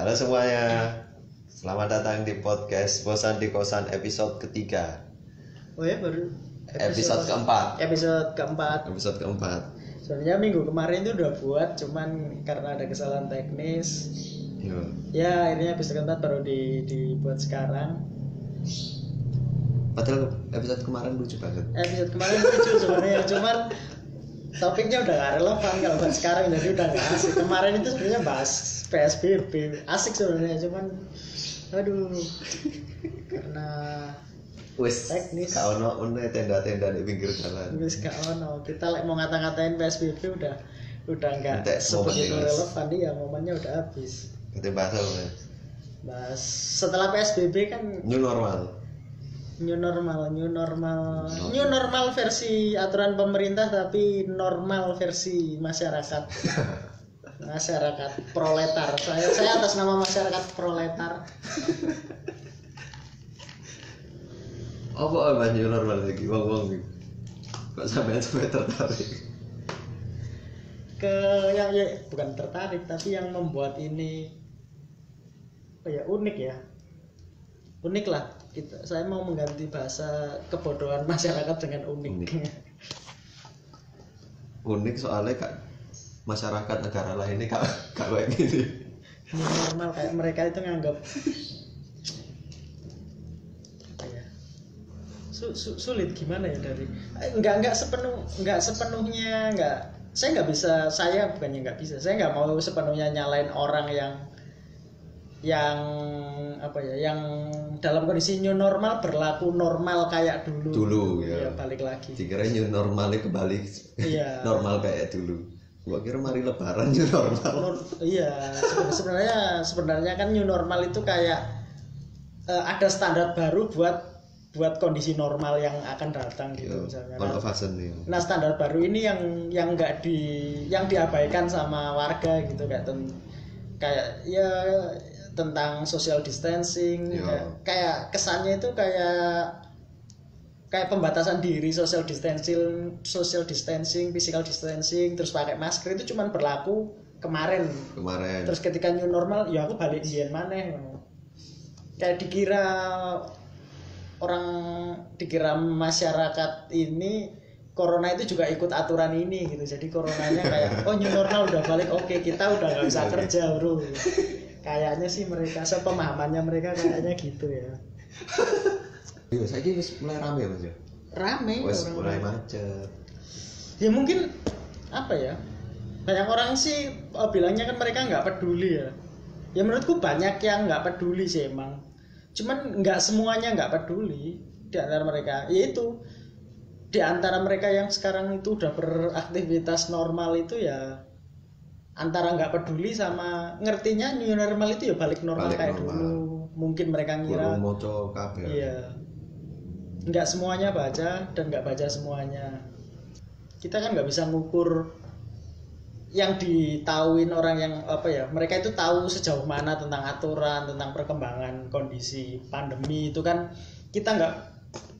Halo semuanya, selamat datang di podcast Bosan di Kosan episode ketiga, Oh ya baru episode keempat, episode keempat. episode keempat. Sebenarnya minggu kemarin itu udah buat, cuman karena ada kesalahan teknis, Yo. ya akhirnya episode keempat baru di, dibuat sekarang. Padahal episode kemarin lucu banget. Episode kemarin lucu sebenarnya, cuman topiknya udah gak relevan kalau buat sekarang jadi udah gak asik. Kemarin itu sebenarnya bahas PSBB, asik sebenarnya, cuman aduh karena Wes, Teknis. kau no une tenda-tenda di pinggir jalan. wis gak ono kita like mau ngata-ngatain PSBB udah udah nggak sebegitu relevan iya momennya udah habis Kita bahas apa? Mas? bahas setelah PSBB kan New normal. New normal new normal new normal versi aturan pemerintah tapi normal versi masyarakat masyarakat proletar saya saya atas nama masyarakat proletar Apa apa new normal lagi? Wong wong. Kok sampai sampai tertarik? ke yang ya bukan tertarik tapi yang membuat ini apa ya unik ya unik lah kita saya mau mengganti bahasa kebodohan masyarakat dengan unik, Unik. Unik soalnya kak masyarakat negara lain ini kak kak kayak gini. Normal kayak mereka itu nganggap ya su- su- sulit gimana ya dari eh, nggak nggak sepenuh nggak sepenuhnya nggak saya nggak bisa saya bukannya nggak bisa saya nggak mau sepenuhnya nyalain orang yang yang apa ya yang dalam kondisi new normal berlaku normal kayak dulu Dulu, ya. ya balik lagi Dikira new normalnya kembali iya normal kayak dulu. Gua kira mari lebaran new normal. Iya seben- sebenarnya sebenarnya kan new normal itu kayak eh, ada standar baru buat buat kondisi normal yang akan datang gitu Yo, misalnya ono nah, nih. nah, standar baru ini yang yang nggak di yang diabaikan sama warga gitu kayak ten- kayak ya tentang social distancing Yo. kayak, kayak kesannya itu kayak kayak pembatasan diri social distancing social distancing physical distancing terus pakai masker itu cuman berlaku kemarin. Kemarin. terus ketika new normal ya aku balik dian maneh. Kayak dikira orang dikira masyarakat ini corona itu juga ikut aturan ini gitu. Jadi coronanya kayak oh new normal udah balik oke kita udah nggak bisa kerja bro kayaknya sih mereka sepemahamannya mereka kayaknya gitu ya. Yo, saya wis mulai rame mas ya. rame Wes orang mulai macet. ya mungkin apa ya? Banyak orang sih eh, bilangnya kan mereka nggak peduli ya. Ya menurutku banyak yang nggak peduli sih emang. Cuman nggak semuanya nggak peduli di antara mereka. Yaitu di antara mereka yang sekarang itu udah beraktivitas normal itu ya antara nggak peduli sama ngertinya new normal itu ya balik normal Balik kayak normal. dulu mungkin mereka ngira Kurang moco kabel. Iya. Nggak semuanya baca dan nggak baca semuanya. Kita kan nggak bisa ngukur yang ditauin orang yang apa ya mereka itu tahu sejauh mana tentang aturan tentang perkembangan kondisi pandemi itu kan kita nggak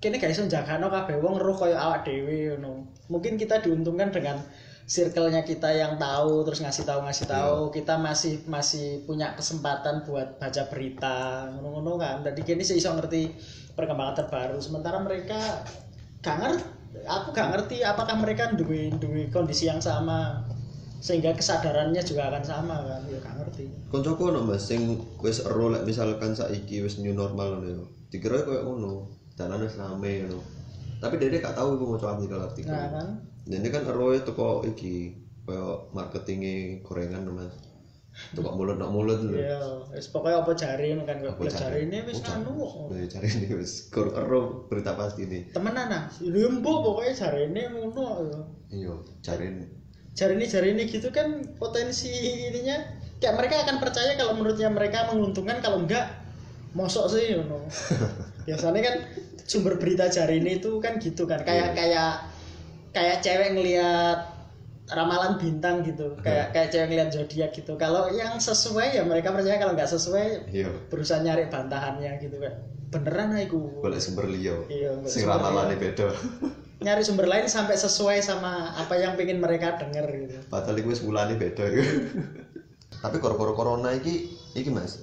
kini gak iso jagano kabeh wong roh koyo awak dhewe ngono. Mungkin kita diuntungkan dengan circle-nya kita yang tahu terus ngasih tahu ngasih tahu kita masih masih punya kesempatan buat baca berita ngono-ngono kan. Jadi kini sih iso ngerti perkembangan terbaru sementara mereka gak ngerti aku gak ngerti apakah mereka duwe duwe kondisi yang sama sehingga kesadarannya juga akan sama kan ya gak ngerti Koncoku ono Mas sing wis ero lek misalkan saiki wis new normal ngono yo. Dikira koyo ngono. Dalan wis rame ngono. Tapi dia gak tahu iku maca artikel-artikel. nah kan Jadi kan ero teko iki koyo marketinge gorengan Mas. Teko mulut nok mulut lho. ya wis pokoknya apa jari kan kok Apa jari ini wis Oh, anu Nah, cari ini wis kur ero berita pasti nih. temenan ah. Limbo pokoknya jari ini ngono Iya, cari jari ini. Jari ini gitu kan potensi ininya. Kayak mereka akan percaya kalau menurutnya mereka menguntungkan kalau enggak mosok sih ngono. Biasanya kan sumber berita jari ini itu kan gitu kan. Kayak kayak kayak cewek ngelihat ramalan bintang gitu. Kayak kayak cewek ngelihat zodiak gitu. Kalau yang sesuai ya mereka percaya kalau nggak sesuai iya. berusaha nyari bantahannya gitu kan beneran aku golek sumber liyo Iya, sing sumber ramalane beda. Nyari sumber lain sampai sesuai sama apa yang pengen mereka denger gitu. Padahal iku wis mulane beda iku. Tapi gara-gara corona iki iki mas.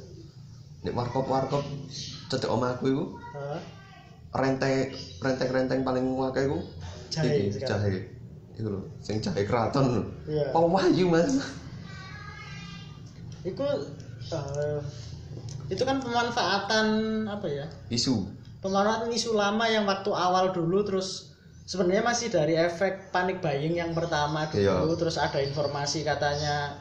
Nek warkop warkop cedek omahku iku Hah? renteng renteng renteng paling akeh iku Jahe iki, jahe iku lho sing jahe keraton lho Iya. Pawayu mas? Itu eh, itu kan pemanfaatan apa ya? Isu. Pemanfaatan isu lama yang waktu awal dulu terus sebenarnya masih dari efek panik buying yang pertama dulu Iya. terus ada informasi katanya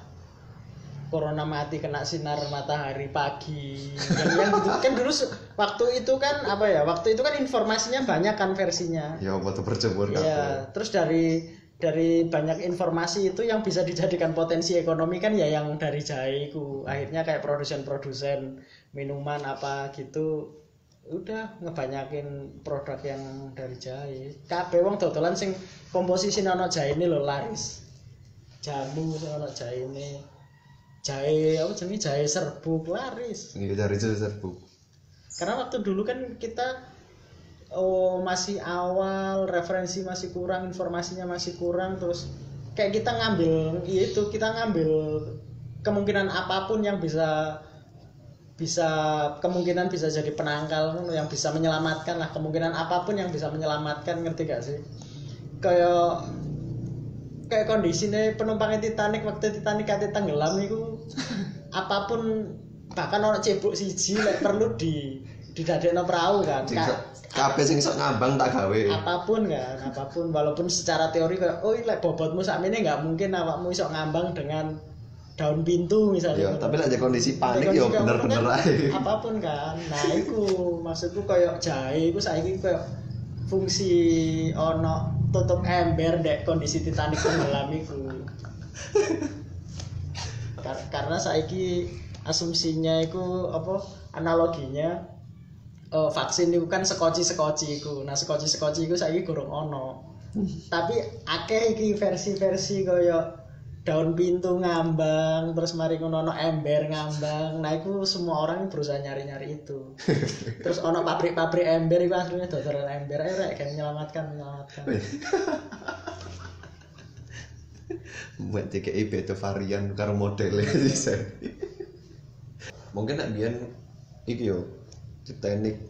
corona mati kena sinar matahari pagi. Yang, yang gitu. Kan dulu waktu itu kan apa ya waktu itu kan informasinya banyak kan versinya. Ya waktu berjemur ya terus dari dari banyak informasi itu yang bisa dijadikan potensi ekonomi kan ya yang dari jahe ku akhirnya kayak produsen-produsen minuman apa gitu udah ngebanyakin produk yang dari jahe kabeh wong dodolan sing komposisi ono jahe ini lho laris. Jamu sing ono jahe ini jahe apa jenenge? Jahe serbuk laris ini dari itu serbu. Karena waktu dulu kan kita oh masih awal referensi masih kurang informasinya masih kurang terus kayak kita ngambil ya itu kita ngambil kemungkinan apa pun yang bisa bisa kemungkinan bisa jadi penangkal yang bisa menyelamatkan lah kemungkinan apa pun yang bisa menyelamatkan ngerti gak sih? Kayak kayak kondisinya penumpangnya Titanic waktu Titanic kate tenggelam itu apa pun bahkan orang cebok siji lek perlu di didadekno perahu kan. Sok- kabeh sing sok ngambang tak gawe. Apa pun kan apa pun walaupun secara teori kayak oh lek bobotmu sakmene nggak mungkin awakmu iso ngambang dengan daun pintu misalnya. Ya tapi lek kondisi panik ya bener-bener kan, ae. apa pun kan. Nah iku maksudku kayak jahe iku saiki kayak fungsi ono tutup ember dek kondisi Titanic tenggelam iku Kar- karena saiki asumsinya iku apa analoginya eh, vaksin itu kan sekoci sekoci iku. Nah sekoci sekoci iku saiki gurung ono. Tapi akeh iki versi-versi kaya daun pintu ngambang terus mari ngono ono ember ngambang. Nah itu semua orang berusaha nyari-nyari itu. Terus ono pabrik-pabrik ember itu aslinya dodolan ember. Ayo rek kan menyelamatkan menyelamatkan. Buat TKI beda varian karo modelnya bisa. Mungkin nek biyen iki yo Titanic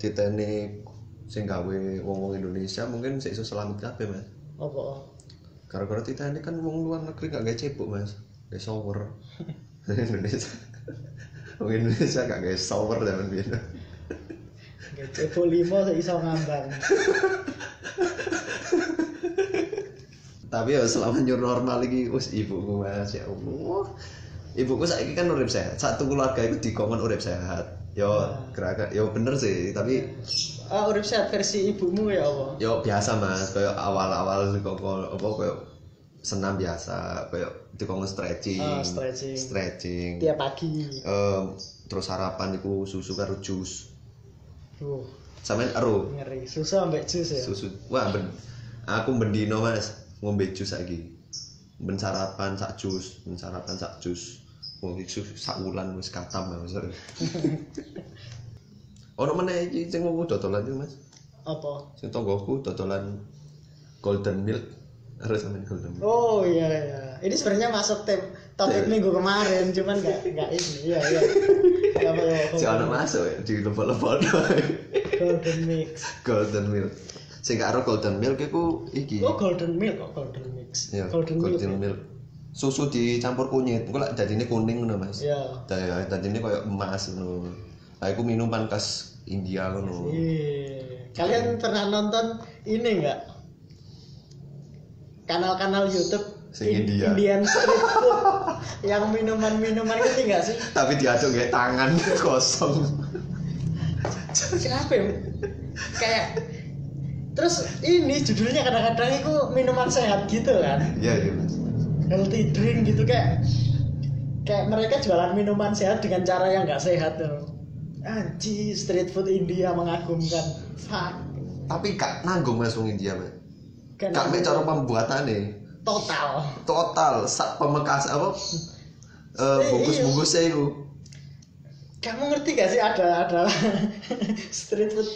Titanic sing gawe wong-wong Indonesia mungkin sik iso selamat kabeh Mas. Apa gara-gara Titanic kan wong luar negeri gak gawe cebok Mas. Gawe shower. Indonesia. Wong Indonesia gak gawe shower zaman biyen. Cebo limo sik iso ngambang. Tapi ya selama new normal lagi wis ibuku mas. Ya Allah. Ibuku saiki kan urip sehat. Satu keluarga itu dikongkon urip sehat. Yo gerakan yo bener sih. Tapi ah urip sehat versi ibumu ya apa yo biasa mas. Kayak awal-awal dikongkon apa kayak senam biasa. Kayak dikongkon stretching. Ah, stretching. stretching. Tiap pagi. Em, terus sarapan iku susu karo jus. Duh, sampean ero ngeri. Susu ambek jus ya? Susu. Wah ben aku bendino mas ngombe jus lagi ben sarapan sak jus ben sarapan sak jus. Wong iki sak wulan wis katam mas ono meneh iki sing mau dodolan iki mas apa sing tonggoku dodolan golden milk harus sampean golden milk Oh iya iya. Ini sebenarnya masuk tem topik Iya. minggu kemarin, cuman nggak nggak ini. Iya iya. Ya? si ono masuk ya di lepot-lepot Golden mix. golden milk sing karo golden milk iku iki Oh golden milk kok golden mix. ya golden, golden milk. milk susu dicampur kunyit engko lek dadine kuning ngono mas Ya. Daya tadi ini kayak emas ngono. Lah iku minuman khas India ngono. Iya. Kalian pernah nonton ini nggak? Kanal-kanal YouTube Sing In- India. Indian street food yang minuman-minuman itu nggak sih? Tapi diaduk kayak tangan kosong. Kenapa ya? Kayak terus ini judulnya kadang-kadang itu minuman sehat gitu kan Iya iya mas. healthy drink gitu kayak kayak mereka jualan minuman sehat dengan cara yang nggak sehat tuh anji street food India mengagumkan. Fuck. Tapi gak nanggung mas wong India mas. Mek cara pembuatannya total. Total sak pemekas apa? Eh bungkus-bungkusnya itu kamu ngerti gak sih ada ada street food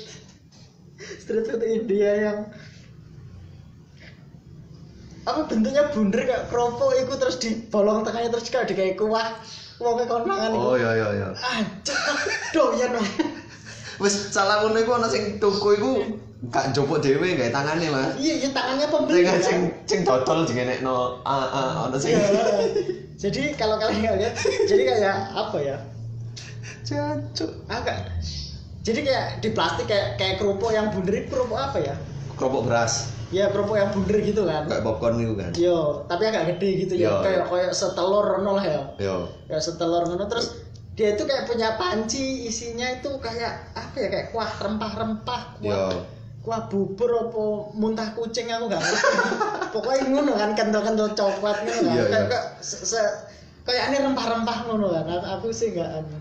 street food India yang apa bentuknya bunder kayak kerupuk itu terus di bolong tengahnya terus kayak kayak kuah wongnya konangan itu Oh iya iya iya. doyan dong Wis salah ngono iku ana sing tuku iku gak njopok dhewe gawe tangane, Mas. iya iya tangannya Sing pembeli kan? sing sing dodol jenekno ah ah ana sing Iya. jadi kalau kalian lihat jadi kayak apa ya jancuk. agak jadi kayak di plastik kayak kayak kerupuk yang bunder kerupuk apa ya Kerupuk beras, ya kerupuk yang bunder gitu kan kayak popcorn itu kan. yo tapi agak gede gitu ya kayak kayak setelur ngono lah ya Yo. kayak setelur ngono terus dia itu kayak punya panci isinya itu kayak apa ya kayak kuah rempah-rempah kuah Yo. kuah bubur apa muntah kucing aku nggak ngerti pokoknya ngono kan kental-kental coklat ngono kan Iya, kayak iya. kayak se, se- kayak ini rempah-rempah ngono kan aku, sih nggak anu.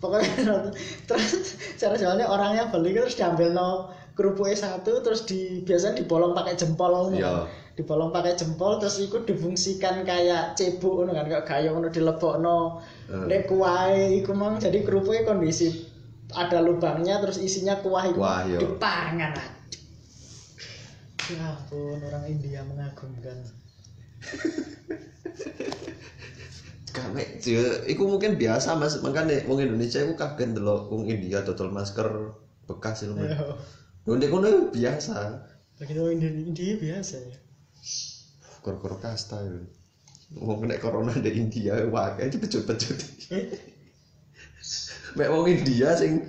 pokoknya terus cara jualnya orangnya beli terus diambil no kerupuknya satu terus di biasanya dibolong pakai jempol Iya. kan. dibolong pakai jempol terus ikut difungsikan kayak cebok kan kayak gayung ngono dilebokno Hmm. nek kuahe iku mang jadi kerupuknya kondisi ada lubangnya terus isinya kuah itu Kuah, iya. dipangan aja. Ya ampun, orang India mengagumkan. Kame, je, iku mungkin biasa mas, makanya wong Indonesia iku kaget delok wong India dodol masker bekas itu Ndek kono biasa. Bagi orang India, biasa ya. Kor-kor kasta itu. Wong nek corona di India wah kayak pecut-pecut. Mek wong India sing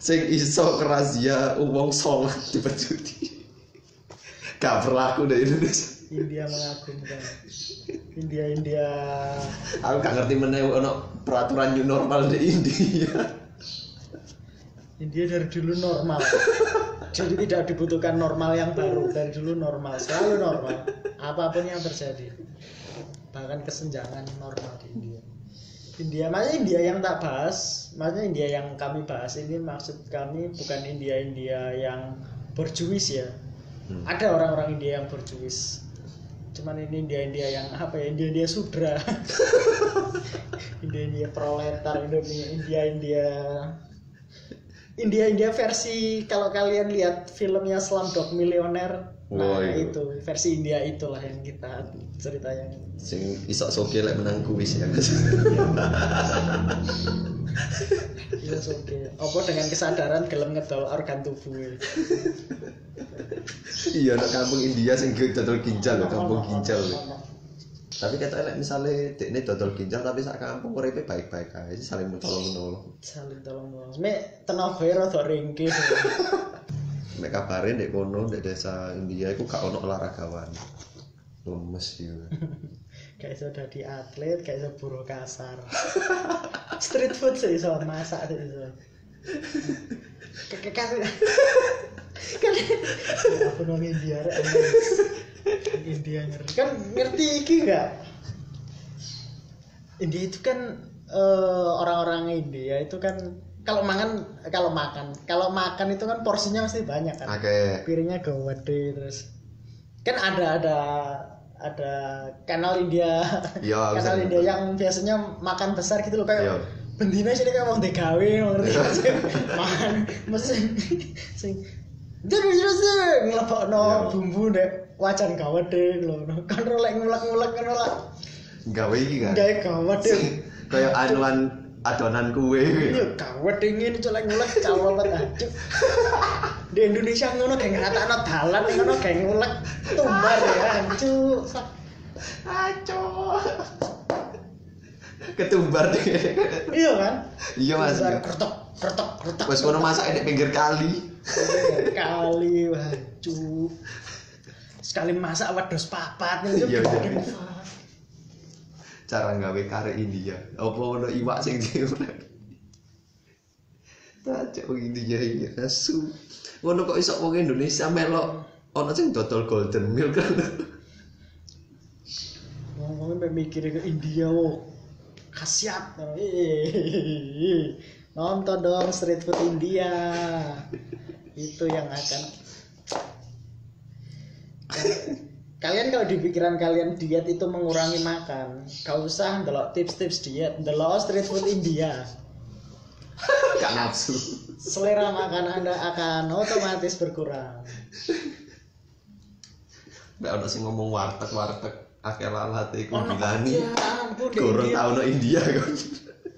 sing iso kerazia wong sholat dipecuti. Gak berlaku di Indonesia. India mengagumkan. India India. Aku gak ngerti meneh ono peraturan new normal di India. India dari dulu normal. Jadi tidak dibutuhkan normal yang baru. Dari dulu normal, selalu normal. Apa pun yang terjadi. Bahkan kesenjangan normal di India. India, maksudnya India yang tak bahas, maksudnya India yang kami bahas ini maksud kami bukan India India yang berjuis ya. Hmm. Ada orang-orang India yang berjuis. Cuman ini India India yang apa ya? India India sudra. India India proletar, Indonesia India India India India versi kalau kalian lihat filmnya Slumdog Millionaire nah itu versi India itulah yang kita ceritanya Sing iso soge lek menang kuis ya. Iya oke. Apa dengan kesadaran gelem ngedol organ tubuh. Iya nek kampung India sing dodol ginjal kampung ginjal. Tapi kata lek misale dekne dodol ginjal tapi sak kampung uripe baik-baik ae saling menolong-menolong. Saling tolong tolong. Me tenaga rada ringkih. Nek kabare ndek kono ndek desa India iku gak ono olahragawan. Lemes yo. Kayak iso dadi atlet, kayak iso buruh kasar. Street food sih iso masak sih iso. Kakek kakek. Kan ya aku nang India rek. amazed. India ngerti. Kan ngerti iki enggak? India itu kan eh, orang-orang India itu kan kalau makan kalau makan kalau makan itu kan porsinya pasti banyak kan Akeh piringnya gede terus kan ada ada ada kanal India Iya, kanal. India yang biasanya makan besar gitu loh kayak Iya. bendina sih kayak mau degawe ngerti gak sih? makan mesti sing terus terus ngelebokno Iya. bumbu dek wajan gawat deh loh kan rolek ngulek-ngulek kan lah gawe iki kan. gawe gawat deh Kayak anuan adonan kue. Iya, gawat dingin colek ngulek cawal banget aja. Di Indonesia ngono kayak ngatakno dalan ngono kayak ngulek tumbar ya ancu. Aco. Ketumbar deh. Iya kan? Iya Mas. Tumbar kretok kretok kretok. Wes kono masak di pinggir kali. kali ancu. Sekali masak wedhus papat nih. Iya, iya. Cara gawe kare India. Apa ono iwak sing diurek. Tajak wong India iki asu. Ngono kok iso wong Indonesia melok ono sing dodol golden milk kan. Sampai mikir ke India wo. Khasiat. Nonton dong street food India. Itu yang akan kalian kalau di pikiran kalian diet itu mengurangi makan gak usah ndelok tips-tips diet ndelok street food India Gak nafsu. selera makan anda akan otomatis berkurang Nek ono sing ngomong warteg-warteg akeh lalate iku Ono bilani. ya ampun di Gorong India. tau no India kan.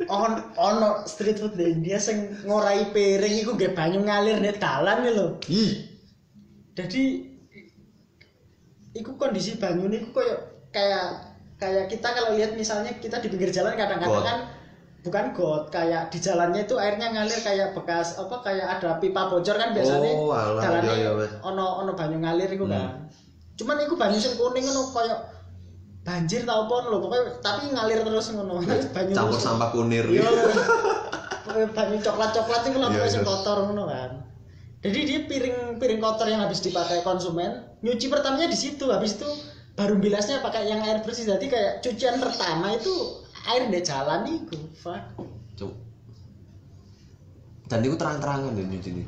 on ono street food di India sing ngorai piring iku nggih banyu ngalir nek dalan iki lho. Ih, Jadi iku kondisi banyu niku koyo kayak kayak kita kalau lihat misalnya kita di pinggir jalan kadang-kadang kan bukan got kayak di jalannya itu airnya ngalir kayak bekas apa kayak ada pipa bocor kan biasanya Oh, alah, jalannya iya, iya, ono ono banyu ngalir iku Hmm. kan. Cuman iku banyu sing kuning ngono koyo banjir tau apa lho pokoknya tapi ngalir terus ngono. banyu campur sampah kunir. Iya. Banyu coklat-coklat itu lah Iya, pokoknya iya. kotor ngono kan. Jadi dia piring piring kotor yang habis dipakai konsumen, nyuci pertamanya di situ, habis itu baru bilasnya pakai yang air bersih. Jadi kayak cucian pertama itu air di jalan. Fuck. Cuk. Dan itu terang-terangan ya nyuci ini.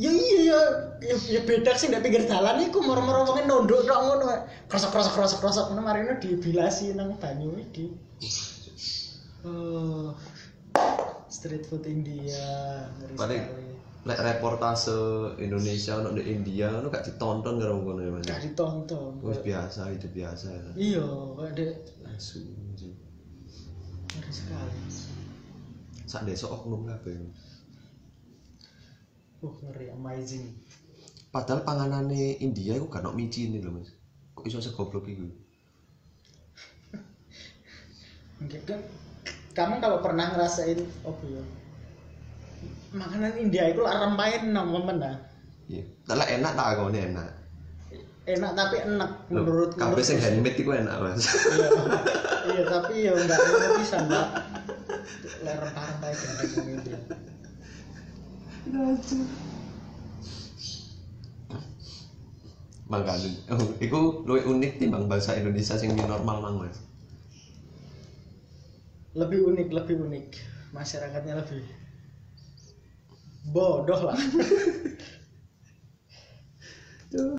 Ya iya ya, ya, ya beda sih di pinggir jalan iku moro-moro wong nondok tok ngono. Krosok-krosok krosok-krosok ngono marine dibilasi nang banyu iki. Oh. Street food India. Paling. Lek reportase Indonesia ono di India ono gak ditonton karo ngono ya Mas. gak ditonton. Wis biasa itu biasa. Iya, kayak dek Asu. ngeri sekali. Sak desa oknum kabeh. Uh, ngeri amazing. Padahal panganane India iku gak ono micin lho Mas. Kok iso segoblok iku? Oke, kan kamu kalau pernah ngerasain apa ya? Makanan India itu lah rempain nang momen nah. Iya. Lah enak tak akone enak. Enak tapi enak Loh, menurut kabeh sing handmade iku enak Mas. iya, iya tapi ya enggak enggak bisa enggak lek rempah-rempah gendeng wong India. Makanya, oh, iku luwih unik timbang bahasa Indonesia sing normal mang Mas. Lebih unik, lebih unik. Masyarakatnya lebih bodoh lah.